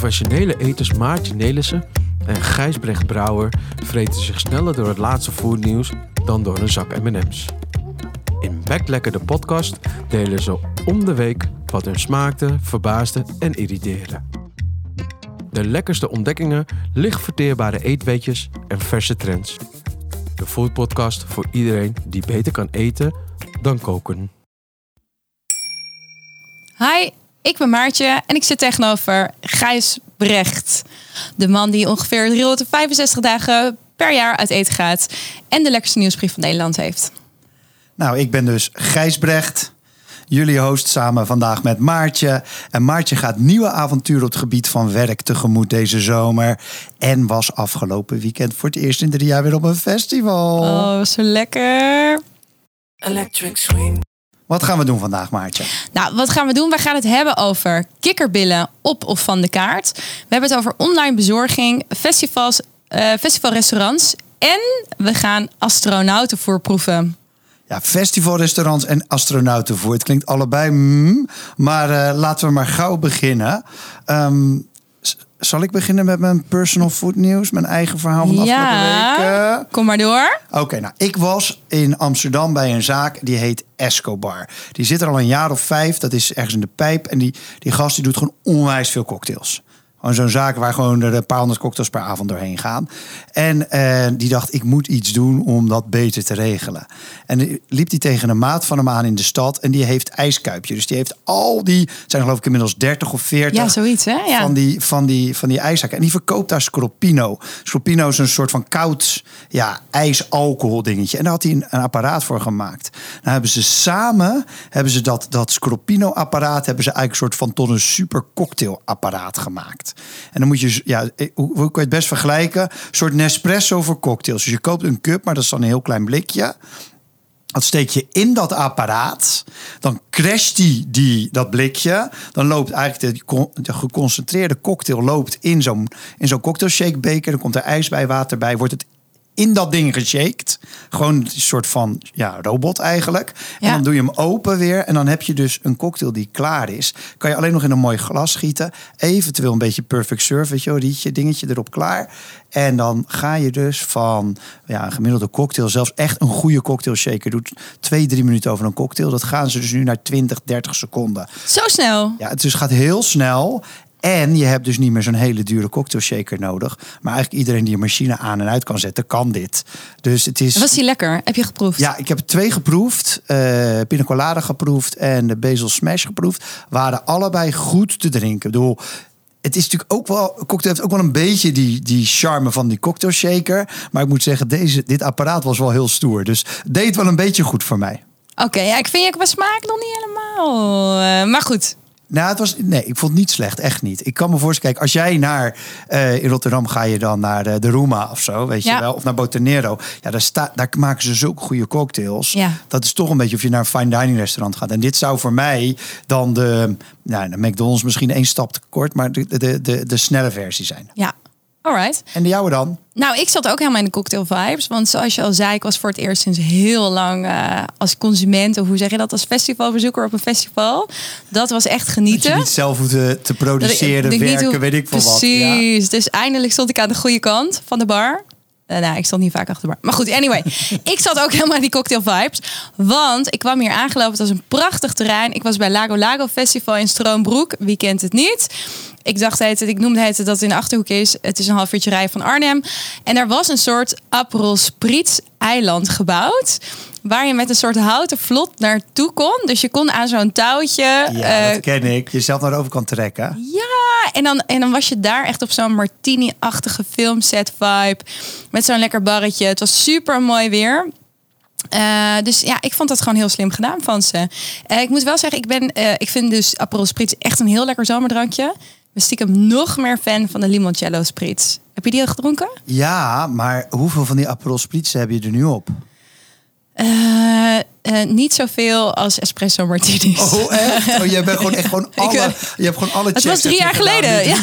Professionele eters Maartje Nelissen en Gijsbrecht Brouwer vreten zich sneller door het laatste foodnieuws dan door een zak M&M's. In Backlekker de podcast delen ze om de week wat hun smaakte, verbaasde en irriteerde. De lekkerste ontdekkingen, licht verteerbare eetweetjes en verse trends. De foodpodcast voor iedereen die beter kan eten dan koken. Hi, ik ben Maartje en ik zit tegenover Gijs Brecht. De man die ongeveer 365 dagen per jaar uit eten gaat en de lekkerste nieuwsbrief van Nederland heeft. Nou, ik ben dus Gijs Brecht. Jullie host samen vandaag met Maartje. En Maartje gaat nieuwe avonturen op het gebied van werk tegemoet deze zomer. En was afgelopen weekend voor het eerst in drie jaar weer op een festival. Oh, zo lekker. Electric Swing. Wat gaan we doen vandaag, Maartje? Nou, wat gaan we doen? We gaan het hebben over kikkerbillen op of van de kaart. We hebben het over online bezorging, festivals, eh, festivalrestaurants. En we gaan astronautenvoer proeven. Ja, festivalrestaurants en astronautenvoer. Het klinkt allebei, mm, maar eh, laten we maar gauw beginnen. S- zal ik beginnen met mijn personal food nieuws? Mijn eigen verhaal van de afgelopen weken? kom maar door. Oké, nou, ik was in Amsterdam bij een zaak die heet Escobar. Die zit er al een jaar of vijf. Dat is ergens in de pijp. En die, die gast die doet gewoon onwijs veel cocktails. Gewoon zo'n zaak waar gewoon er een paar honderd cocktails per avond doorheen gaan. En eh, die dacht, ik moet iets doen om dat beter te regelen. En liep die tegen een maat van hem aan in de stad. En die heeft ijskuipje. Dus die heeft al die, het zijn geloof ik inmiddels 30 of 40 Ja, zoiets hè? Ja. van die, van die, van die ijszaken. En die verkoopt daar Scropino. Scropino is een soort van koud ja, ijsalcohol dingetje. En daar had hij een, een apparaat voor gemaakt. Nou hebben ze samen, hebben ze dat, dat Scropino apparaat, hebben ze eigenlijk een soort van tot een super cocktail apparaat gemaakt. En dan moet je, ja, eh, hoe, hoe kan je het best vergelijken? Een soort Nespresso voor cocktails. Dus je koopt een cup, maar dat is dan een heel klein blikje. Dat steek je in dat apparaat. Dan crasht die, die dat blikje. Dan loopt eigenlijk de, de geconcentreerde cocktail loopt in zo'n in zo'n cocktail shake beker. Dan komt er ijs bij, water bij. Wordt het in dat ding geshaked. Gewoon een soort van ja, robot eigenlijk. En dan doe je hem open weer. En dan heb je dus een cocktail die klaar is. Kan je alleen nog in een mooi glas gieten. Eventueel een beetje perfect je wel, rietje, dingetje erop klaar. En dan ga je dus van ja, een gemiddelde cocktail, zelfs echt een goede cocktail shaker, doet twee, drie minuten over een cocktail. Dat gaan ze dus nu naar 20, 30 seconden. Zo snel. Ja, het dus gaat heel snel. En je hebt dus niet meer zo'n hele dure cocktail shaker nodig. Maar eigenlijk iedereen die een machine aan en uit kan zetten, kan dit. Dus het is. Was die lekker? Heb je geproefd? Ja, ik heb twee geproefd. eh Pina colada geproefd en de Basil Smash geproefd. Waren allebei goed te drinken. Ik bedoel, het is natuurlijk ook wel... Cocktail heeft ook wel een beetje die, die charme van die cocktail shaker. Maar ik moet zeggen, deze, dit apparaat was wel heel stoer. Dus deed wel een beetje goed voor mij. Oké, ja, ik vind je qua smaak nog niet helemaal. eh, maar goed. Nou, het was, nee, ik vond het niet slecht, echt niet. Ik kan me voorstellen, kijk, als jij naar, eh, in Rotterdam ga je dan naar de, de Roema of zo, weet Ja. je wel, of naar Botanero. Ja, daar, sta, daar maken ze zulke goede cocktails. Ja. Dat is toch een beetje of je naar een fine dining restaurant gaat. En dit zou voor mij dan de, nou, de McDonald's misschien één stap te kort, maar de, de, de, de snelle versie zijn. Ja, alright. En de jouwe dan? Nou, ik zat ook helemaal in de cocktail vibes. Want zoals je al zei, ik was voor het eerst sinds heel lang eh, als consument, of hoe zeg je dat, als festivalbezoeker op een festival. Dat was echt Dat genieten. je niet zelf te, produceren, Dat ik werken, hoe- weet ik veel wat. Ja. Precies. Dus eindelijk stond ik aan de goede kant van de bar. Eh, nou, ik stond niet vaak achter de bar. Maar goed, anyway. ik zat ook helemaal in die cocktail vibes. Want ik kwam hier aangelopen. Het was een prachtig terrein. Ik was bij Lago Lago Festival in Stroombroek. Wie kent het niet? Ik dacht het, ik noemde het dat het in de Achterhoek is. Het is een half uurtje rijden van Arnhem. En er was een soort Aperol Spritz eiland gebouwd. Waar je met een soort houten vlot naartoe kon. Dus je kon aan zo'n touwtje... Ja, eh, dat ken ik. Jezelf naar de overkant trekken. ja, en dan, en dan was je daar echt op zo'n martini-achtige filmset vibe. Met zo'n lekker barretje. Het was super mooi weer. Eh, dus ja, ik vond dat gewoon heel slim gedaan van ze. Eh, ik moet wel zeggen, ik, ben, ik vind dus Aperol Spritz echt een heel lekker zomerdrankje. Ik ben stiekem nog meer fan van de limoncello Spritz. Heb je die al gedronken? Ja, maar hoeveel van die Aperol Spritz heb je er nu op? Eh, eh, niet zoveel als espresso martinis. Oh, echt? Oh, jij bent gewoon echt gewoon alle. je hebt gewoon alle. Het was drie je jaar geleden, ja.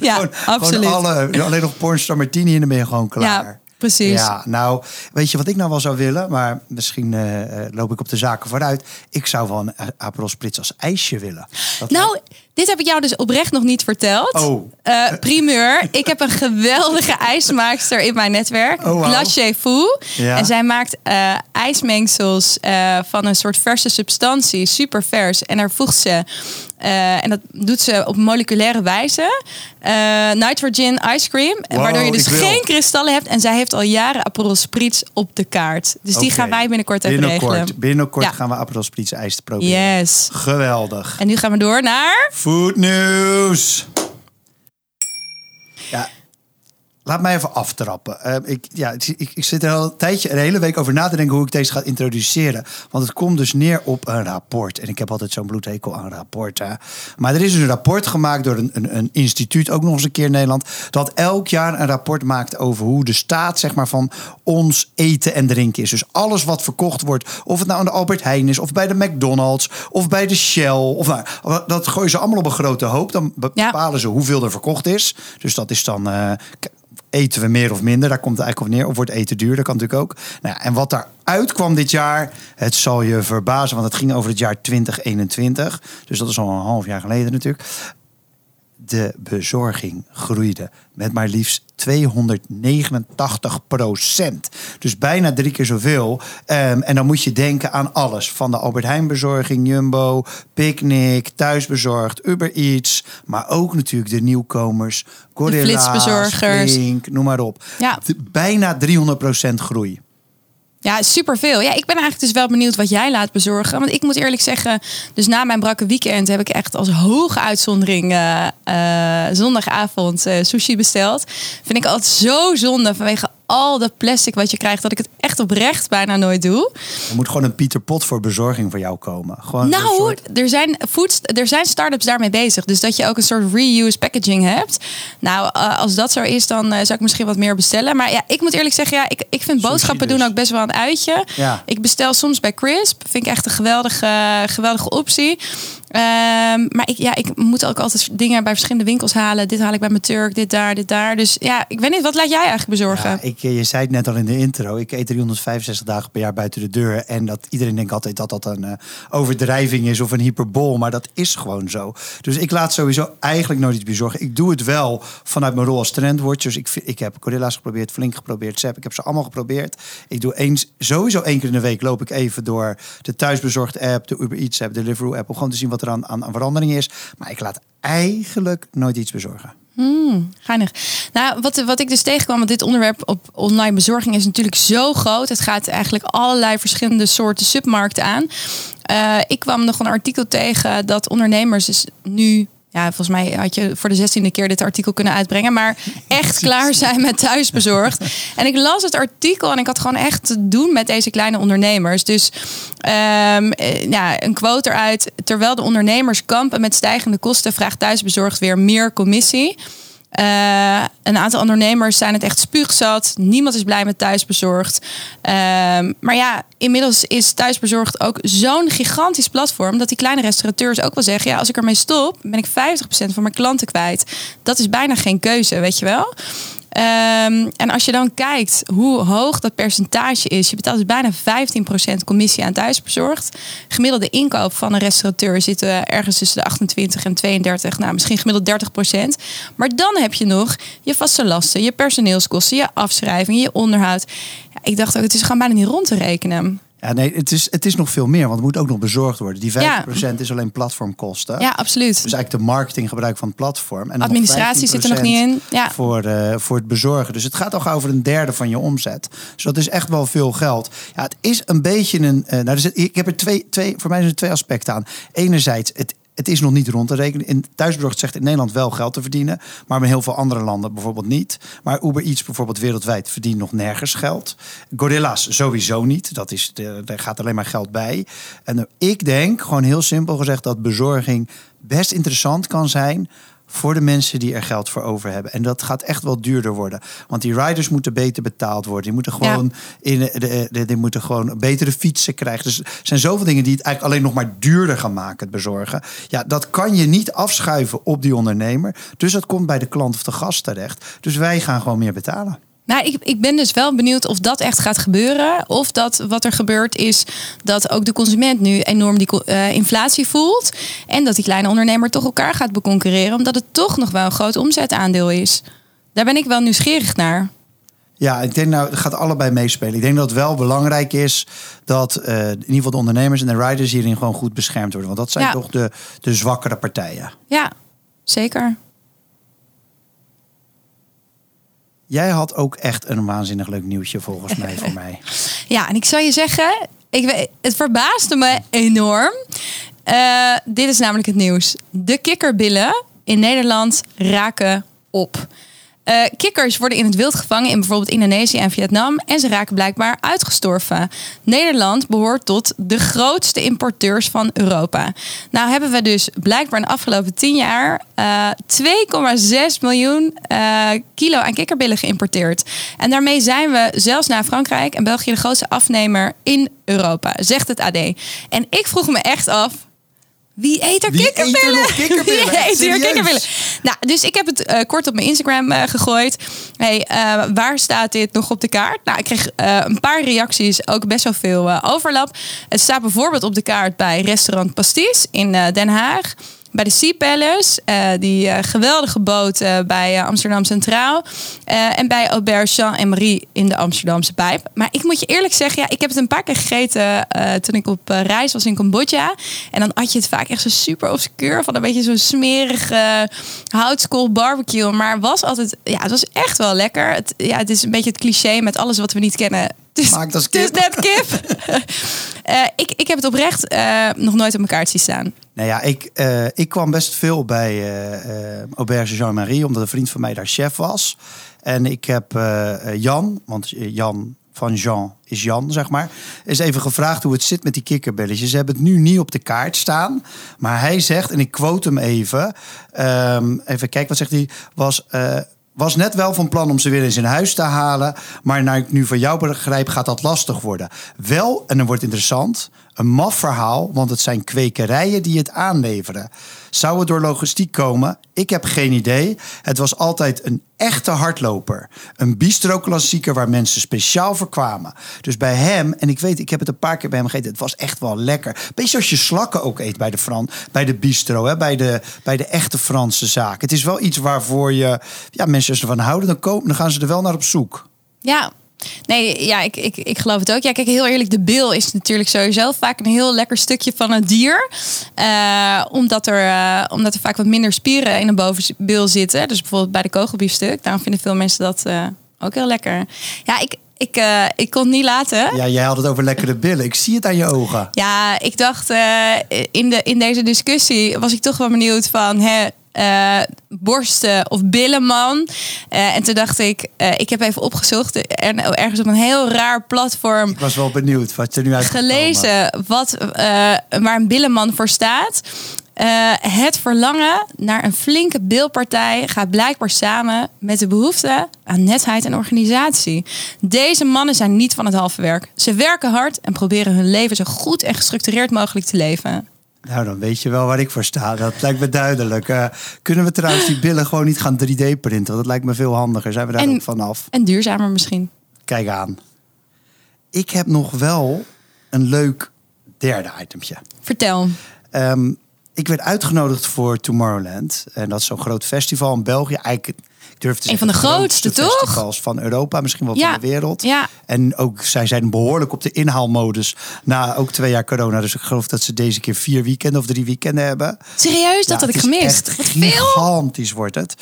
Ja, gewoon, absoluut. Gewoon alle, alleen nog pornstar martini en dan ben je gewoon klaar. Ja, precies. Ja, nou, weet je wat ik nou wel zou willen? Maar misschien eh, eh, loop ik op de zaken vooruit. Ik zou wel een Aperol Spritz als ijsje willen. Dat Nou, Dit heb ik jou dus oprecht nog niet verteld. Oh. Eh, primeur. Ik heb een geweldige ijsmaakster in mijn netwerk. Oh, Fou. Ja. En zij maakt eh, ijsmengsels van een soort verse substantie. Super vers. En daar voegt ze... eh, en dat doet ze op moleculaire wijze. eh nitrogen ice cream. Wow, waardoor je dus geen kristallen hebt. En zij heeft al jaren Aperol Spritz op de kaart. Dus die gaan wij binnenkort even binnenkort, regelen. Binnenkort Ja. gaan we Aperol Spritz ijs proberen. Yes. Geweldig. En nu gaan we door naar... Food news. Ja, laat mij even aftrappen. Eh, ik, ja, ik, ik, zit er al een tijdje, een hele week over na te denken hoe ik deze ga introduceren. Want het komt dus neer op een rapport. En ik heb altijd zo'n bloedhekel aan rapporten. Maar er is dus een rapport gemaakt door een, een, een instituut, ook nog eens een keer in Nederland. Dat elk jaar een rapport maakt over hoe de staat zeg maar, van ons eten en drinken is. Dus alles wat verkocht wordt, of het nou aan de Albert Heijn is, of bij de McDonald's, of bij de Shell. Of nou, dat gooien ze allemaal op een grote hoop. Dan Ja. bepalen ze hoeveel er verkocht is. Dus dat is dan. eh, Eten we meer of minder? Daar komt het eigenlijk op neer. Of wordt eten duur? Dat kan natuurlijk ook. Nou ja, en wat daaruit kwam dit jaar, het zal je verbazen, want het ging over het jaar 2021. Dus dat is al een half jaar geleden natuurlijk. De bezorging groeide met maar liefst 289 procent. Dus bijna drie keer zoveel. Ehm, en dan moet je denken aan alles. Van de Albert Heijn bezorging, Jumbo, Picnic, Thuisbezorgd, Uber Eats. Maar ook natuurlijk de nieuwkomers. Flink, noem maar op. Ja. Bijna 300 procent groei. Ja, superveel. Ja, ik ben eigenlijk dus wel benieuwd wat jij laat bezorgen. Want ik moet eerlijk zeggen, dus na mijn brakke weekend heb ik echt als hoge uitzondering eh, eh, zondagavond eh, sushi besteld. Vind ik altijd zo zonde vanwege al dat plastic wat je krijgt, dat ik echt oprecht bijna nooit doe. Er moet gewoon een Pieter Pot voor bezorging voor jou komen. Gewoon Nou, soort- er zijn, food, er zijn start-ups daarmee bezig. Dus dat je ook een soort reuse packaging hebt. Nou, eh, als dat zo is, dan eh, zou ik misschien wat meer bestellen. Maar ja, ik moet eerlijk zeggen, ja, ik, ik vind boodschappen dus. doen ook best wel een uitje. Ja. Ik bestel soms bij Crisp. Vind ik echt een geweldige, geweldige optie. Ehm, maar ik, ja, ik moet ook altijd dingen bij verschillende winkels halen. Dit haal ik bij mijn Turk, dit daar, dit daar. Dus ja, ik weet niet, wat laat jij eigenlijk bezorgen? Ja, ik, eh, je zei het net al in de intro. Ik eet 365 dagen per jaar buiten de deur. En dat iedereen denkt altijd dat dat een eh, overdrijving is of een hyperbol. Maar dat is gewoon zo. Dus ik laat sowieso eigenlijk nooit iets bezorgen. Ik doe het wel vanuit mijn rol als trendwatcher. Dus ik, ik heb Gorilla's geprobeerd, Flink geprobeerd, Zep. Ik heb ze allemaal geprobeerd. Ik doe eens, sowieso één keer in de week loop ik even door de thuisbezorgd app, de Uber Eats app, de Deliveroo app. Om gewoon te zien wat er aan, aan, verandering is. Maar ik laat eigenlijk nooit iets bezorgen. Geinig. Nou, wat, wat ik dus tegenkwam, want dit onderwerp op online bezorging is natuurlijk zo groot. Het gaat eigenlijk allerlei verschillende soorten submarkten aan. Eh, ik kwam nog een artikel tegen dat ondernemers dus nu. Ja, volgens mij had je voor de zestiende keer dit artikel kunnen uitbrengen. Maar echt klaar zijn met thuisbezorgd. En ik las het artikel en ik had gewoon echt te doen met deze kleine ondernemers. Dus ehm, eh, ja, een quote eruit. Terwijl de ondernemers kampen met stijgende kosten, vraagt thuisbezorgd weer meer commissie. Eh, een aantal ondernemers zijn het echt spuugzat. Niemand is blij met thuisbezorgd. Ehm, maar ja, inmiddels is thuisbezorgd ook zo'n gigantisch platform... dat die kleine restaurateurs ook wel zeggen... ja, als ik ermee stop, ben ik 50% van mijn klanten kwijt. Dat is bijna geen keuze, weet je wel? Ehm, en als je dan kijkt hoe hoog dat percentage is, je betaalt dus bijna 15% commissie aan thuisbezorgd. Gemiddelde inkoop van een restaurateur zit eh, ergens tussen de 28 en 32, nou misschien gemiddeld 30%. Maar dan heb je nog je vaste lasten, je personeelskosten, je afschrijving, je onderhoud. Ik dacht ook, het is gewoon bijna niet rond te rekenen. Ja, nee, het is, het is nog veel meer, want het moet ook nog bezorgd worden. Die 50% Ja. is alleen platformkosten. Ja, absoluut. Dus eigenlijk de marketinggebruik van het platform. En Administratie zit er nog 15% niet in. Ja. Voor, eh, voor het bezorgen. Dus het gaat al over een derde van je omzet. Dus dat is echt wel veel geld. Ja, het is een beetje een. eh, nou, er zit, ik heb er twee, twee, voor mij zijn er twee aspecten aan. Enerzijds, het, het is nog niet rond te rekenen. In thuisbezorgd zegt in Nederland wel geld te verdienen. Maar in heel veel andere landen bijvoorbeeld niet. Maar Uber Eats bijvoorbeeld wereldwijd verdient nog nergens geld. Gorilla's sowieso niet. Dat is, de- daar gaat alleen maar geld bij. En eh, ik denk, gewoon heel simpel gezegd, dat bezorging best interessant kan zijn voor de mensen die er geld voor over hebben. En dat gaat echt wel duurder worden. Want die riders moeten beter betaald worden. Die moeten gewoon, in de, de, de- die moeten gewoon betere fietsen krijgen. Dus er zijn zoveel dingen die het eigenlijk alleen nog maar duurder gaan maken, het bezorgen. Ja, dat kan je niet afschuiven op die ondernemer. Dus dat komt bij de klant of de gast terecht. Dus wij gaan gewoon meer betalen. Nou, ik, ik ben dus wel benieuwd of dat echt gaat gebeuren. Of dat wat er gebeurt is dat ook de consument nu enorm die eh, inflatie voelt. En dat die kleine ondernemer toch elkaar gaat beconcurreren. Omdat het toch nog wel een groot omzetaandeel is. Daar ben ik wel nieuwsgierig naar. Ja, ik denk nou, het gaat allebei meespelen. Ik denk dat het wel belangrijk is dat eh, in ieder geval de ondernemers en de riders hierin gewoon goed beschermd worden. Want dat zijn Ja. toch de, de zwakkere partijen. Ja, zeker. Jij had ook echt een waanzinnig leuk nieuwtje volgens mij voor mij. Ja, en ik zal je zeggen, ik het verbaasde me enorm. Eh, dit is namelijk het nieuws. De kikkerbillen in Nederland raken op. Eh, kikkers worden in het wild gevangen in bijvoorbeeld Indonesië en Vietnam en ze raken blijkbaar uitgestorven. Nederland behoort tot de grootste importeurs van Europa. Nou hebben we dus blijkbaar in de afgelopen 10 jaar eh 2,6 miljoen eh, kilo aan kikkerbillen geïmporteerd. En daarmee zijn we zelfs na Frankrijk en België de grootste afnemer in Europa, zegt het AD. En ik vroeg me echt af, wie eet er Wie eet er kikkerbillen? Wie eet er kikkerbillen? Nou, dus ik heb het eh, kort op mijn Instagram eh, gegooid. Hey, eh, waar staat dit nog op de kaart? Nou, ik kreeg een paar reacties, ook best wel veel overlap. Het staat bijvoorbeeld op de kaart bij restaurant Pastis in Den Haag. Bij de Sea Palace, eh, die eh, geweldige boot eh, bij Amsterdam Centraal. En bij Aubert Jean en Marie in de Amsterdamse Pijp. Maar ik moet je eerlijk zeggen, ja, ik heb het een paar keer gegeten toen ik op reis was in Cambodja. En dan at je het vaak echt zo super obscuur van een beetje zo'n smerige houtskool barbecue. Maar was altijd, ja, het was echt wel lekker. Het, ja, het is een beetje het cliché met alles wat we niet kennen. Het is, Maakt als is kip. net kip. Eh, ik, ik heb het oprecht eh, nog nooit op mijn kaart zien staan. Nou ja, ik, eh, ik kwam best veel bij Auberge Jean-Marie, omdat een vriend van mij daar chef was. En ik heb Jan, want Jan van Jean is Jan, zeg maar, is even gevraagd hoe het zit met die kikkerbelletjes. Ze hebben het nu niet op de kaart staan, maar hij zegt, en ik quote hem even, ehm, even kijken, wat zegt hij, was... was net wel van plan om ze weer in huis te halen. Maar naar ik nu van jou begrijp, gaat dat lastig worden. Wel, en dan wordt interessant, een maf verhaal. Want het zijn kwekerijen die het aanleveren. Zou het door logistiek komen? Ik heb geen idee. Het was altijd een echte hardloper. Een bistro-klassieker waar mensen speciaal voor kwamen. Dus bij hem, en ik weet, ik heb het een paar keer bij hem gegeten. Het was echt wel lekker. Beetje als je slakken ook eet bij de, Fran, bij de bistro. Hè? Bij, de, bij de echte Franse zaak. Het is wel iets waarvoor je, ja, mensen ervan houden, dan, komen, dan gaan ze er wel naar op zoek. Ja. Nee, ja, ik, ik, ik geloof het ook. Ja, kijk, heel eerlijk, de bil is natuurlijk sowieso vaak een heel lekker stukje van het dier. Eh, omdat, er, eh, omdat er vaak wat minder spieren in de bovenbil zitten. Dus bijvoorbeeld bij de kogelbiefstuk. Daarom vinden veel mensen dat eh, ook heel lekker. Ja, ik, ik, ik kon het niet laten. Ja, jij had het over lekkere billen. Ik zie het aan je ogen. Ja, ik dacht in, de, in deze discussie was ik toch wel benieuwd van hè, eh, borsten of billenman. Eh, en toen dacht ik, eh, ik heb even opgezocht en ergens op een heel raar platform Ik was wel benieuwd wat er nu uit gelezen wat, waar een billenman voor staat. Het verlangen naar een flinke bilpartij gaat blijkbaar samen met de behoefte aan netheid en organisatie. Deze mannen zijn niet van het halve werk. Ze werken hard en proberen hun leven zo goed en gestructureerd mogelijk te leven. Nou, dan weet je wel waar ik voor sta. Dat lijkt me duidelijk. Eh, kunnen we trouwens die billen gewoon niet gaan 3D printen? Want dat lijkt me veel handiger. Zijn we daar En- ook vanaf? En duurzamer misschien. Kijk aan. Ik heb nog wel een leuk derde itemtje. Vertel. Ehm, ik werd uitgenodigd voor Tomorrowland. En dat is zo'n groot festival in België. Eigenlijk, ik durf te Een zeggen, van de grootste, toch? festivals van Europa. Misschien wel Ja, van de wereld. ja. En ook zij zijn behoorlijk op de inhaalmodus. Na ook twee jaar corona. Dus ik geloof dat ze deze keer vier weekenden of drie weekenden hebben. Serieus, dat Ja, had ik gemist. echt gigantisch wordt het.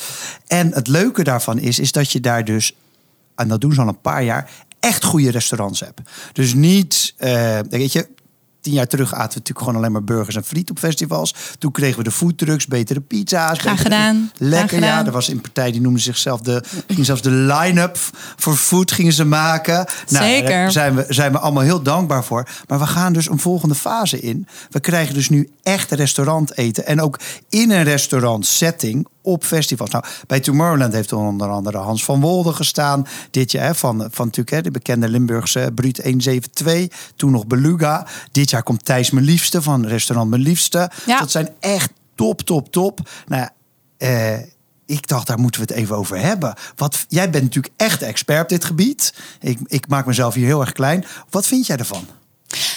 En het leuke daarvan is, is dat je daar dus, en dat doen ze al een paar jaar, echt goede restaurants hebt. Dus niet, eh, weet je, tien jaar terug aten we natuurlijk gewoon alleen maar burgers en friet op festivals. Toen kregen we de foodtrucks, betere pizza's. Graag betere- gedaan. Lekker, Graag ja. Er was een partij die noemde zichzelf de, ging zelfs de line-up voor food gingen ze maken. Nou, Zeker. daar zijn we, zijn we allemaal heel dankbaar voor. Maar we gaan dus een volgende fase in. We krijgen dus nu echt restaurant eten. En ook in een restaurant setting op festivals. Nou, bij Tomorrowland heeft onder andere Hans van Wolde gestaan. Dit jaar hè, van, van natuurlijk hè, de bekende Limburgse Bruut 172. Toen nog Beluga. Dit jaar komt Thijs Mijn Liefste van restaurant Mijn Liefste. Ja. Dat zijn echt top, top, top. Nou eh, ik dacht, daar moeten we het even over hebben. Wat, jij bent natuurlijk echt expert op dit gebied. Ik, ik maak mezelf hier heel erg klein. Wat vind jij ervan?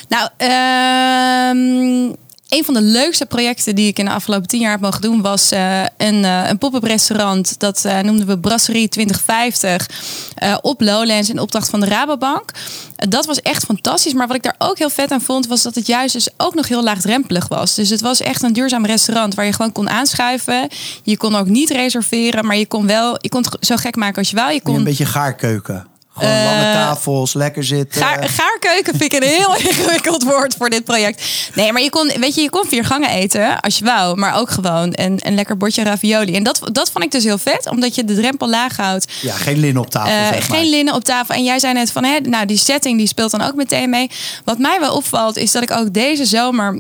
Nou, ehm, een van de leukste projecten die ik in de afgelopen tien jaar heb mogen doen, was eh, een, eh, een pop-up restaurant. Dat eh, noemden we Brasserie 2050 eh, op Lowlands in opdracht van de Rabobank. Dat was echt fantastisch. Maar wat ik daar ook heel vet aan vond, was dat het juist dus ook nog heel laagdrempelig was. Dus het was echt een duurzaam restaurant waar je gewoon kon aanschuiven. Je kon ook niet reserveren, maar je kon wel, je kon het zo gek maken als je wou. Je Een kon beetje gaarkeuken. Gewoon Eh, lange tafels, lekker zitten. Gaar, gaarkeuken vind ik een heel ingewikkeld woord voor dit project. Nee, maar je kon, weet je, je kon vier gangen eten als je wou, maar ook gewoon een, een lekker bordje ravioli. En dat, dat vond ik dus heel vet, omdat je de drempel laag houdt. Ja, geen lin op tafel, Eh, zeg maar. geen linnen op tafel. En jij zei net van, hè, nou, die setting die speelt dan ook meteen mee. Wat mij wel opvalt, is dat ik ook deze zomer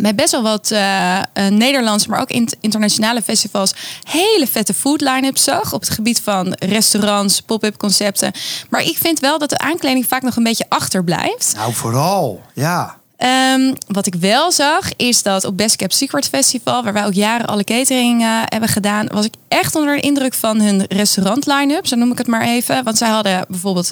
met best wel wat eh, Nederlandse, maar ook int- internationale festivals hele vette food line-ups zag op het gebied van restaurants, pop-up concepten. Maar ik vind wel dat de aankleding vaak nog een beetje achterblijft. Nou, vooral. Ja. Ehm, wat ik wel zag, is dat op Best Kept Secret Festival, waar wij ook jaren alle catering eh, hebben gedaan, was ik echt onder de indruk van hun restaurant line-up, zo noem ik het maar even. Want zij hadden bijvoorbeeld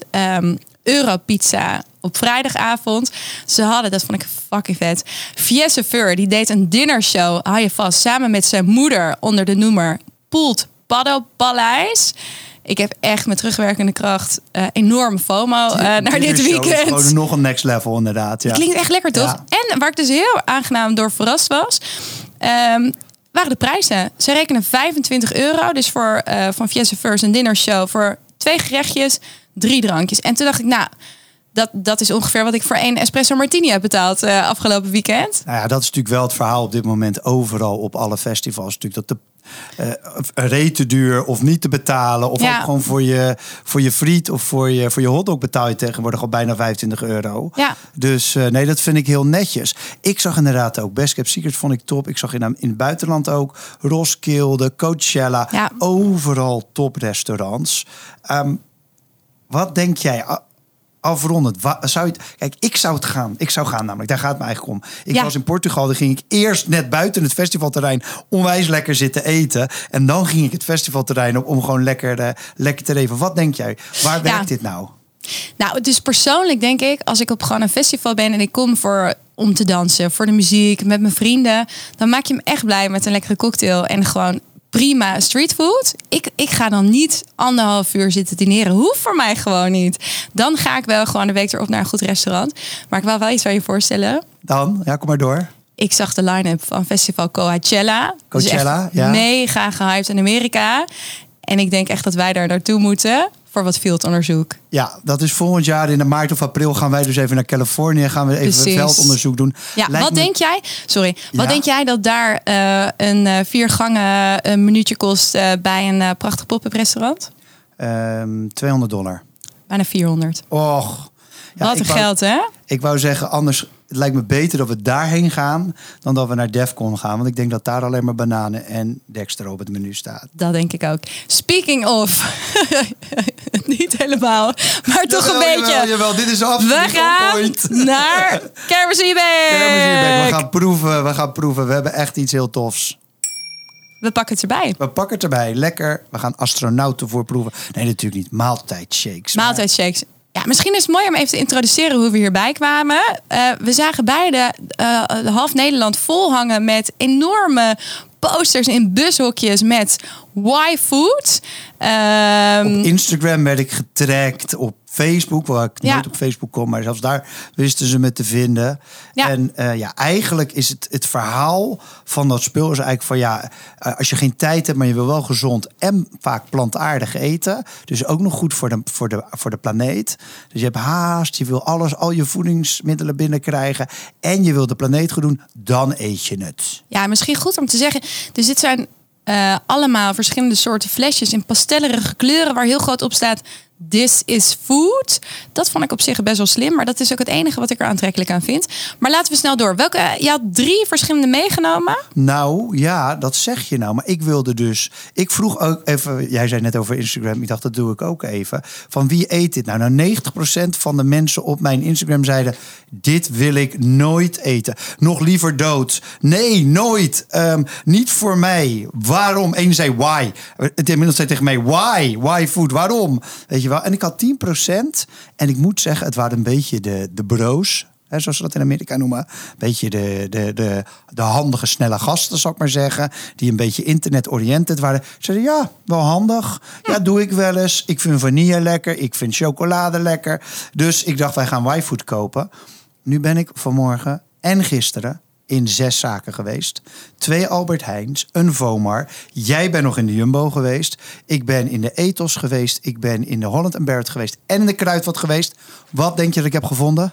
Europizza op vrijdagavond. Ze hadden, dat vond ik fucking vet. Fiesse Fur, die deed een dinnershow, hou je vast, samen met zijn moeder onder de noemer Poelt Paddo Paleis. Ik heb echt met terugwerkende kracht eh, enorm FOMO eh, naar dit weekend. Gewoon nog een next level, inderdaad. Ja. Klinkt echt lekker, toch? Ja. En waar ik dus heel aangenaam door verrast was, ehm, waren de prijzen. Ze rekenen 25 euro, dus voor eh, van Fiesta First een dinnershow voor twee gerechtjes, drie drankjes. En toen dacht ik, nou, dat, dat is ongeveer wat ik voor één espresso martini heb betaald eh, afgelopen weekend. Nou ja, dat is natuurlijk wel het verhaal op dit moment overal op alle festivals. Natuurlijk dat de eh rete duur of niet te betalen. Of Ja. ook gewoon voor je, voor je friet of voor je, voor je hotdog betaal je tegenwoordig al bijna 25 euro. Ja. Dus eh, nee, dat vind ik heel netjes. Ik zag inderdaad ook Best Kept Secret vond ik top. Ik zag in, in het buitenland ook Roskilde, Coachella. Ja. Overal toprestaurants. Ehm wat denk jij? Afrondend, wa- zou je kijk, ik zou het gaan. Ik zou gaan namelijk, daar gaat het me eigenlijk om. Ik Ja. was in Portugal, daar ging ik eerst net buiten het festivalterrein onwijs lekker zitten eten. En dan ging ik het festivalterrein op om gewoon lekker, eh, lekker te leven. Wat denk jij? Waar werkt dit nou? Nou, dus persoonlijk denk ik, als ik op gewoon een festival ben en ik kom voor om te dansen, voor de muziek, met mijn vrienden, dan maak je me echt blij met een lekkere cocktail en gewoon prima streetfood. Ik, ik ga dan niet anderhalf uur zitten dineren. Hoeft voor mij gewoon niet. Dan ga ik wel gewoon de week erop naar een goed restaurant. Maar ik wil wel iets aan je voorstellen. Dan, ja, kom maar door. Ik zag de line-up van festival Coachella. Dus Coachella, ja. Mega gehyped in Amerika. En ik denk echt dat wij daar naartoe moeten voor wat fieldonderzoek. Ja, dat is volgend jaar in de maart of april gaan wij dus even naar Californië. Gaan we even Precies. veldonderzoek doen. Ja, Lijkt wat me- denk jij? Sorry, wat Ja. denk jij dat daar eh, een eh, vier gangen een minuutje kost eh, bij een eh, prachtig pop-up restaurant? Ehm, 200 dollar. Bijna 400. Och. Ja, wat een wou- geld, hè? Ik wou zeggen, anders, het lijkt me beter dat we daarheen gaan dan dat we naar Defcon gaan. Want ik denk dat daar alleen maar bananen en Dexter op het menu staat. Dat denk ik ook. Speaking of, niet helemaal, maar toch een beetje. Jawel, jawel, dit is absoluut We gaan naar Kermis Kermis Hierbeek. We gaan proeven, we gaan proeven. We hebben echt iets heel tofs. We pakken het erbij. We pakken het erbij. Lekker. We gaan astronauten voorproeven. Nee, natuurlijk niet. Maaltijdshakes. Maar- Maaltijdshakes. Ja, misschien is het mooi om even te introduceren hoe we hierbij kwamen. Eh, we zagen beide eh, half Nederland vol hangen met enorme posters in bushokjes met Y-food. Ehm, Op Instagram werd ik getrackt. Op Facebook, waar ik Ja. nooit op Facebook kom, maar zelfs daar wisten ze me te vinden. Ja. En eh, ja, eigenlijk is het, het verhaal van dat spul is eigenlijk van ja, eh, als je geen tijd hebt, maar je wil wel gezond en vaak plantaardig eten. Dus ook nog goed voor de, voor de, voor de planeet. Dus je hebt haast, je wil alles, al je voedingsmiddelen binnenkrijgen. En je wil de planeet goed doen, dan eet je het. Ja, misschien goed om te zeggen. Dus dit zijn eh, allemaal verschillende soorten flesjes in pastellerige kleuren waar heel groot op staat This is food. Dat vond ik op zich best wel slim. Maar dat is ook het enige wat ik er aantrekkelijk aan vind. Maar laten we snel door. Welke, je had drie verschillende meegenomen. Nou, ja, dat zeg je nou. Maar ik wilde dus... Ik vroeg ook even... Jij zei net over Instagram. Ik dacht, dat doe ik ook even. Van wie eet dit nou? Nou, 90% van de mensen op mijn Instagram zeiden... Dit wil ik nooit eten. Nog liever dood. Nee, nooit. Ehm, niet voor mij. Waarom? Eén zei why. Het inmiddels zei tegen mij why. Why food? Waarom? Weet je En ik had 10%. En ik moet zeggen, het waren een beetje de, de bro's. Hè, zoals ze dat in Amerika noemen. Een beetje de, de, de, de handige, snelle gasten, zal ik maar zeggen. Die een beetje internet-oriented waren. Ze zeiden, ja, wel handig. Ja, doe ik wel eens. Ik vind vanille lekker. Ik vind chocolade lekker. Dus ik dacht, wij gaan Y-food kopen. Nu ben ik vanmorgen en gisteren in zes zaken geweest. Twee Albert Heijns, een Vomar. Jij bent nog in de Jumbo geweest. Ik ben in de Ethos geweest. Ik ben in de Holland Barrett geweest. En in de Kruidvat geweest. Wat denk je dat ik heb gevonden?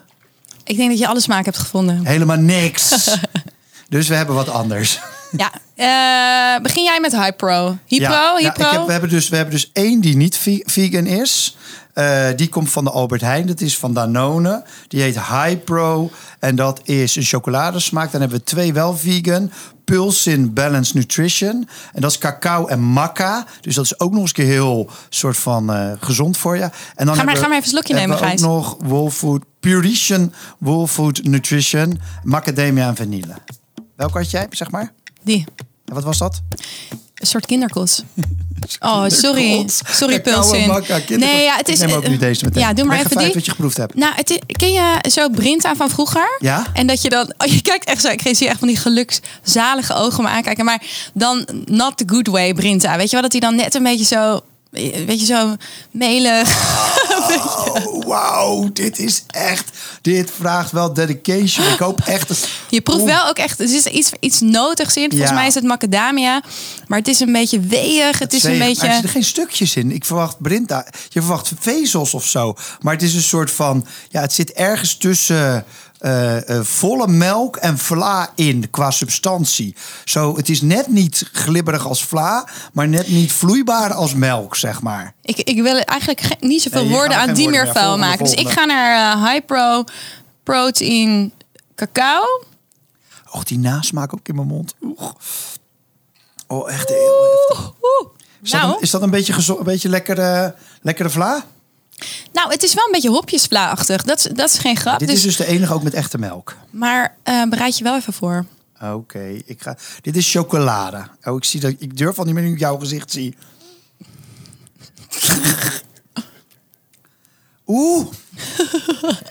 Ik denk dat je alle smaak hebt gevonden. Helemaal niks. dus we hebben wat anders. Ja. Eh, begin jij met Hypro. Hypro, Ja, ja, Hypro. ik heb, we, hebben dus, we hebben dus één die niet ve- vegan is. Eh, die komt van de Albert Heijn. Dat is van Danone. Die heet Hypro. En dat is een chocoladesmaak. Dan hebben we twee wel vegan. Pulsin Balanced Nutrition. En dat is cacao en maca. Dus dat is ook nog eens een heel soort van eh, gezond voor je. En dan maar- hebben we- ga maar even een slokje nemen, Gijs. ook nog Whole Food Purition Whole Food Nutrition. Macadamia en vanille. Welke had jij, zeg maar? Die. En wat was dat? Een soort kinderkos. Oh, sorry. Kinderkots. Sorry, Pulsin. kinderkots. Nee, ja, het is... Ik neem ook nu deze meteen. Ja, doe maar even die. wat je geproefd hebt. Nou, het is- ken je zo Brinta van vroeger? Ja. En dat je dan... Oh, je kijkt echt zo... Ik zie echt van die gelukszalige ogen me aankijken. Maar dan not the good way Brinta. Weet je wel? Dat hij dan net een beetje zo... Weet je, zo melig. Oh, wauw, dit is echt... Dit vraagt wel dedication. Ik hoop echt... Dat, Je proeft Oeh. wel ook echt... Er is iets, iets notigs in. Volgens Ja. mij is het macadamia. Maar het is een beetje weeg. Het is een. Maar er beetje... zitten geen stukjes in. Ik verwacht Brinta. Je verwacht vezels of zo. Maar het is een soort van... Ja, het zit ergens tussen... eh, eh, volle melk en vla in qua substantie. Zo, het is net niet glibberig als vla, maar net niet vloeibaar als melk, zeg maar. Ik, ik wil eigenlijk ge- niet zoveel woorden aan die meer vuil maken. Dus ik ga naar eh, High Pro Protein Cacao. Och, die nasmaak ook in mijn mond. Oeh. Oh, echt heel heftig. Is dat, Nou, een, is dat een beetje, een beetje lekkere, lekkere vla? Nou, het is wel een beetje hopjesvla-achtig. Dat, is- dat is geen grap. Dit dus, is dus de enige ook met echte melk. Maar eh, bereid je wel even voor. Oké, ik ga. Dit is chocolade. Oh, ik zie dat. Ik durf al niet meer nu jouw gezicht zie. Oeh.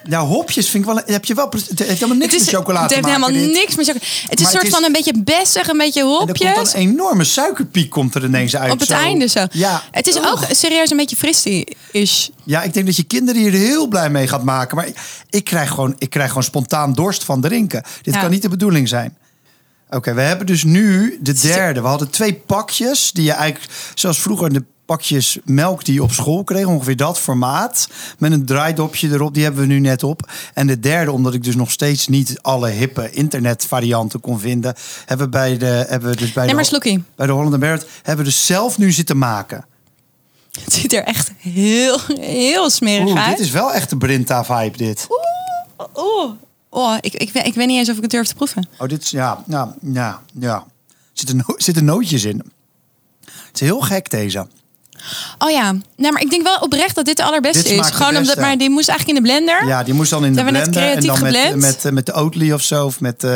Nou, hopjes vind ik wel. Heb je wel. Het heeft helemaal niks is, met chocolade het heeft helemaal dit. niks met chocolade. Het is Maar een soort is- van een beetje bessig, een beetje En er hopjes. een enorme suikerpiek komt er ineens uit. Op het zo. einde zo. Ja. Het is ook serieus een beetje fristie-ish. Ja, ik denk dat je kinderen hier heel blij mee gaat maken. Maar ik, ik, krijg, gewoon, ik krijg gewoon spontaan dorst van drinken. Dit Ja. kan niet de bedoeling zijn. Oké, we hebben dus nu de derde. We hadden twee pakjes die je eigenlijk, zoals vroeger de pakjes melk die je op school kreeg, ongeveer dat formaat, met een draaidopje erop. Die hebben we nu net op. En de derde, omdat ik dus nog steeds niet alle hippe internetvarianten kon vinden, hebben we bij de, hebben we dus bij Neem de, bij de Holland Barrett hebben we dus zelf nu zitten maken. Het ziet er echt heel, heel smerig Oeh, uit. dit is wel echt de Brinta vibe dit. Oeh. Oh, ik, ik, weet- ik weet niet eens of ik het durf te proeven. Oh, dit is, ja, ja, ja, ja. Zitten, no zitten nootjes in. Het is heel gek, deze. Oh ja, nee, maar ik denk wel oprecht dat dit de allerbeste Dit is. Gewoon omdat, maar die moest eigenlijk in de blender. Ja, die moest dan in de Hebben we net blender. En dan met, geblend? met, eh, met de Oatly of zo. Of met, eh,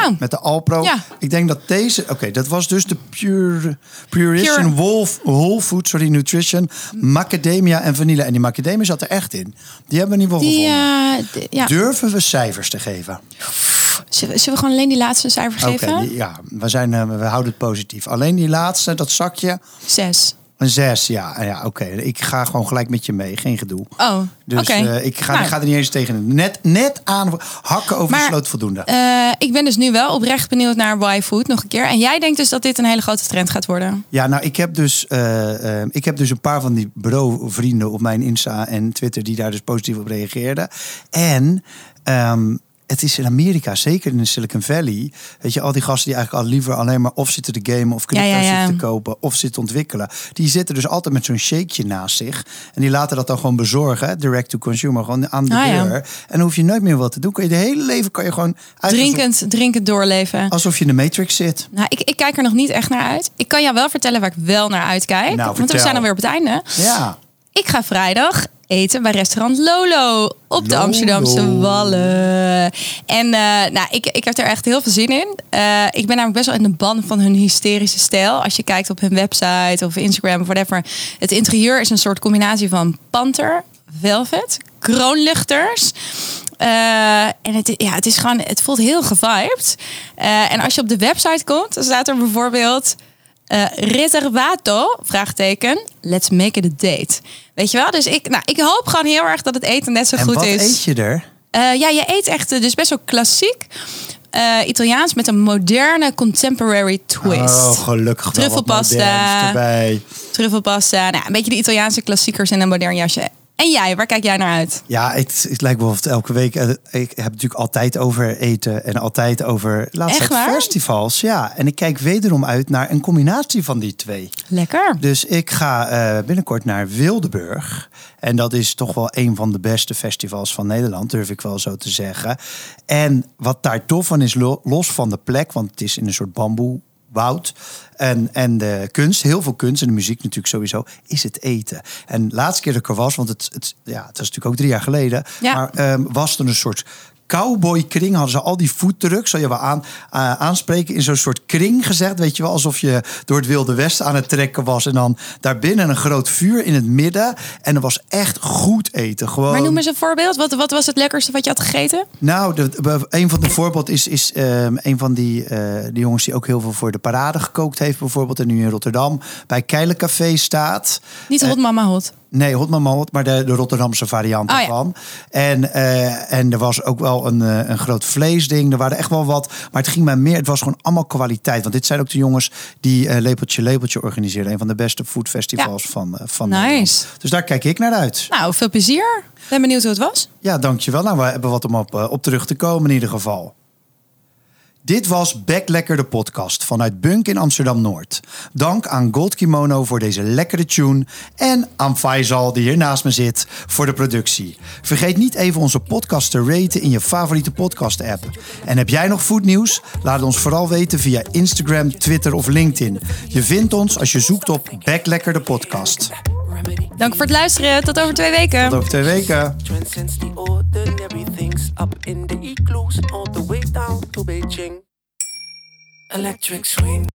Nou. met de Alpro. Ja. Ik denk dat deze... Oké, dat was dus de Pure, Purition Pure. Wolf, Whole Food sorry, Nutrition. Macadamia en vanille. En die macadamia zat er echt in. Die hebben we geval Die, gevonden. ja. Durven we cijfers te geven? Zullen, we- gewoon alleen die laatste cijfer Oké, geven? die- ja, we, zijn, eh, we houden het positief. Alleen die laatste, dat zakje, Zes. Een zes. Ja, ja oké. Ik ga gewoon gelijk met je mee. Geen gedoe. Oh, Dus eh, ik, ga, Nou. ik ga er niet eens tegen. Net, net aan hakken over de sloot voldoende. Eh, ik ben dus nu wel oprecht benieuwd naar Y-Food nog een keer. En jij denkt dus dat dit een hele grote trend gaat worden? ja, nou, ik heb, dus, eh, ik heb dus een paar van die bro-vrienden op mijn Insta en Twitter die daar dus positief op reageerden. En ehm, het is in Amerika, zeker in de Silicon Valley. Weet je, al die gasten die eigenlijk al liever alleen maar of zitten te gamen of crypto Ja, ja, ja. zitten te kopen of zitten te ontwikkelen. Die zitten dus altijd met zo'n shakeje naast zich. En die laten dat dan gewoon bezorgen, hè, direct to consumer, gewoon aan de Ah, deur. En dan hoef je nooit meer wat te doen. Kan je de hele leven kan je gewoon uit Drinkend, drinkend doorleven. alsof je in de Matrix zit. Nou, ik, ik kijk er nog niet echt naar uit. Ik kan jou wel vertellen waar ik wel naar uitkijk. Nou, want we zijn alweer op het einde. Ja. Ik ga vrijdag eten bij restaurant Lolo op de Lolo. Amsterdamse Wallen. En eh, nou, ik, ik heb er echt heel veel zin in. Eh, ik ben namelijk best wel in de ban van hun hysterische stijl. Als je kijkt op hun website of Instagram of whatever. Het interieur is een soort combinatie van panter, velvet, kroonluchters. Eh, en het, ja, het is gewoon, het voelt heel gevibed. En als je op de website komt, dan staat er bijvoorbeeld eh reservato, vraagteken, let's make it a date. Weet je wel? Dus ik, nou, ik hoop gewoon heel erg dat het eten net zo En goed wat is. eet je er? Eh, ja, je eet echt eh, dus best wel klassiek eh, Italiaans met een moderne contemporary twist. Oh, gelukkig wat Truffelpasta. erbij. Truffelpasta, nou, een beetje de Italiaanse klassiekers in een modern jasje. En jij, waar kijk jij naar uit? Ja, het, het lijkt wel of het elke week. eh, Ik heb het natuurlijk altijd over eten en altijd over laatst Echt uit waar? festivals. Ja, en ik kijk wederom uit naar een combinatie van die twee. Lekker. Dus ik ga eh, binnenkort naar Wildeburg. En dat is toch wel een van de beste festivals van Nederland, durf ik wel zo te zeggen. En wat daar tof van is, lo- los van de plek, want het is in een soort bamboewoud. En, en de kunst, heel veel kunst en de muziek natuurlijk sowieso, is het eten. En de laatste keer dat ik er was, want het, het, ja, het was natuurlijk ook drie jaar geleden, Ja. maar ehm, was er een soort cowboy-kring. Hadden ze al die foodtrucks, zal je wel aan, eh, aanspreken, in zo'n soort kring gezegd. Weet je wel, alsof je door het Wilde Westen aan het trekken was. En dan daarbinnen een groot vuur in het midden. En er was echt goed eten. Gewoon, Maar noem eens een voorbeeld. Wat, wat was het lekkerste wat je had gegeten? nou, de, een van de voorbeelden is, is ehm, een van die, eh, die jongens die ook heel veel voor de parade gekookt heeft, bijvoorbeeld. En nu in Rotterdam bij Keilencafé staat. Niet Eh, hot mama hot. Nee, Hot Mama Hot, maar de, de Rotterdamse variant Oh, ja. ervan. En, eh, en er was ook wel een, eh, een groot vleesding. Er waren echt wel wat. Maar het ging mij meer. Het was gewoon allemaal kwaliteit. Want dit zijn ook de jongens die eh, Lepeltje Lepeltje organiseren. Een van de beste foodfestivals van, eh, van Nice. Nederland. Dus daar kijk ik naar uit. Nou, veel plezier. Ben benieuwd hoe het was. Ja, dankjewel. Nou, we hebben wat om op, op terug te komen in ieder geval. Dit was Back Lekker de podcast vanuit Bunk in Amsterdam-Noord. Dank aan Gold Kimono voor deze lekkere tune en aan Faisal die hier naast me zit voor de productie. Vergeet niet even onze podcast te raten in je favoriete podcast app. En heb jij nog foodnieuws? Laat ons vooral weten via Instagram, Twitter of LinkedIn. Je vindt ons als je zoekt op Back Lekker de podcast. Remedy Dank voor het luisteren. Tot over twee weken. Tot over twee weken. transcends the ordinary things up in the igloo's all the way down to Beijing. Electric swing.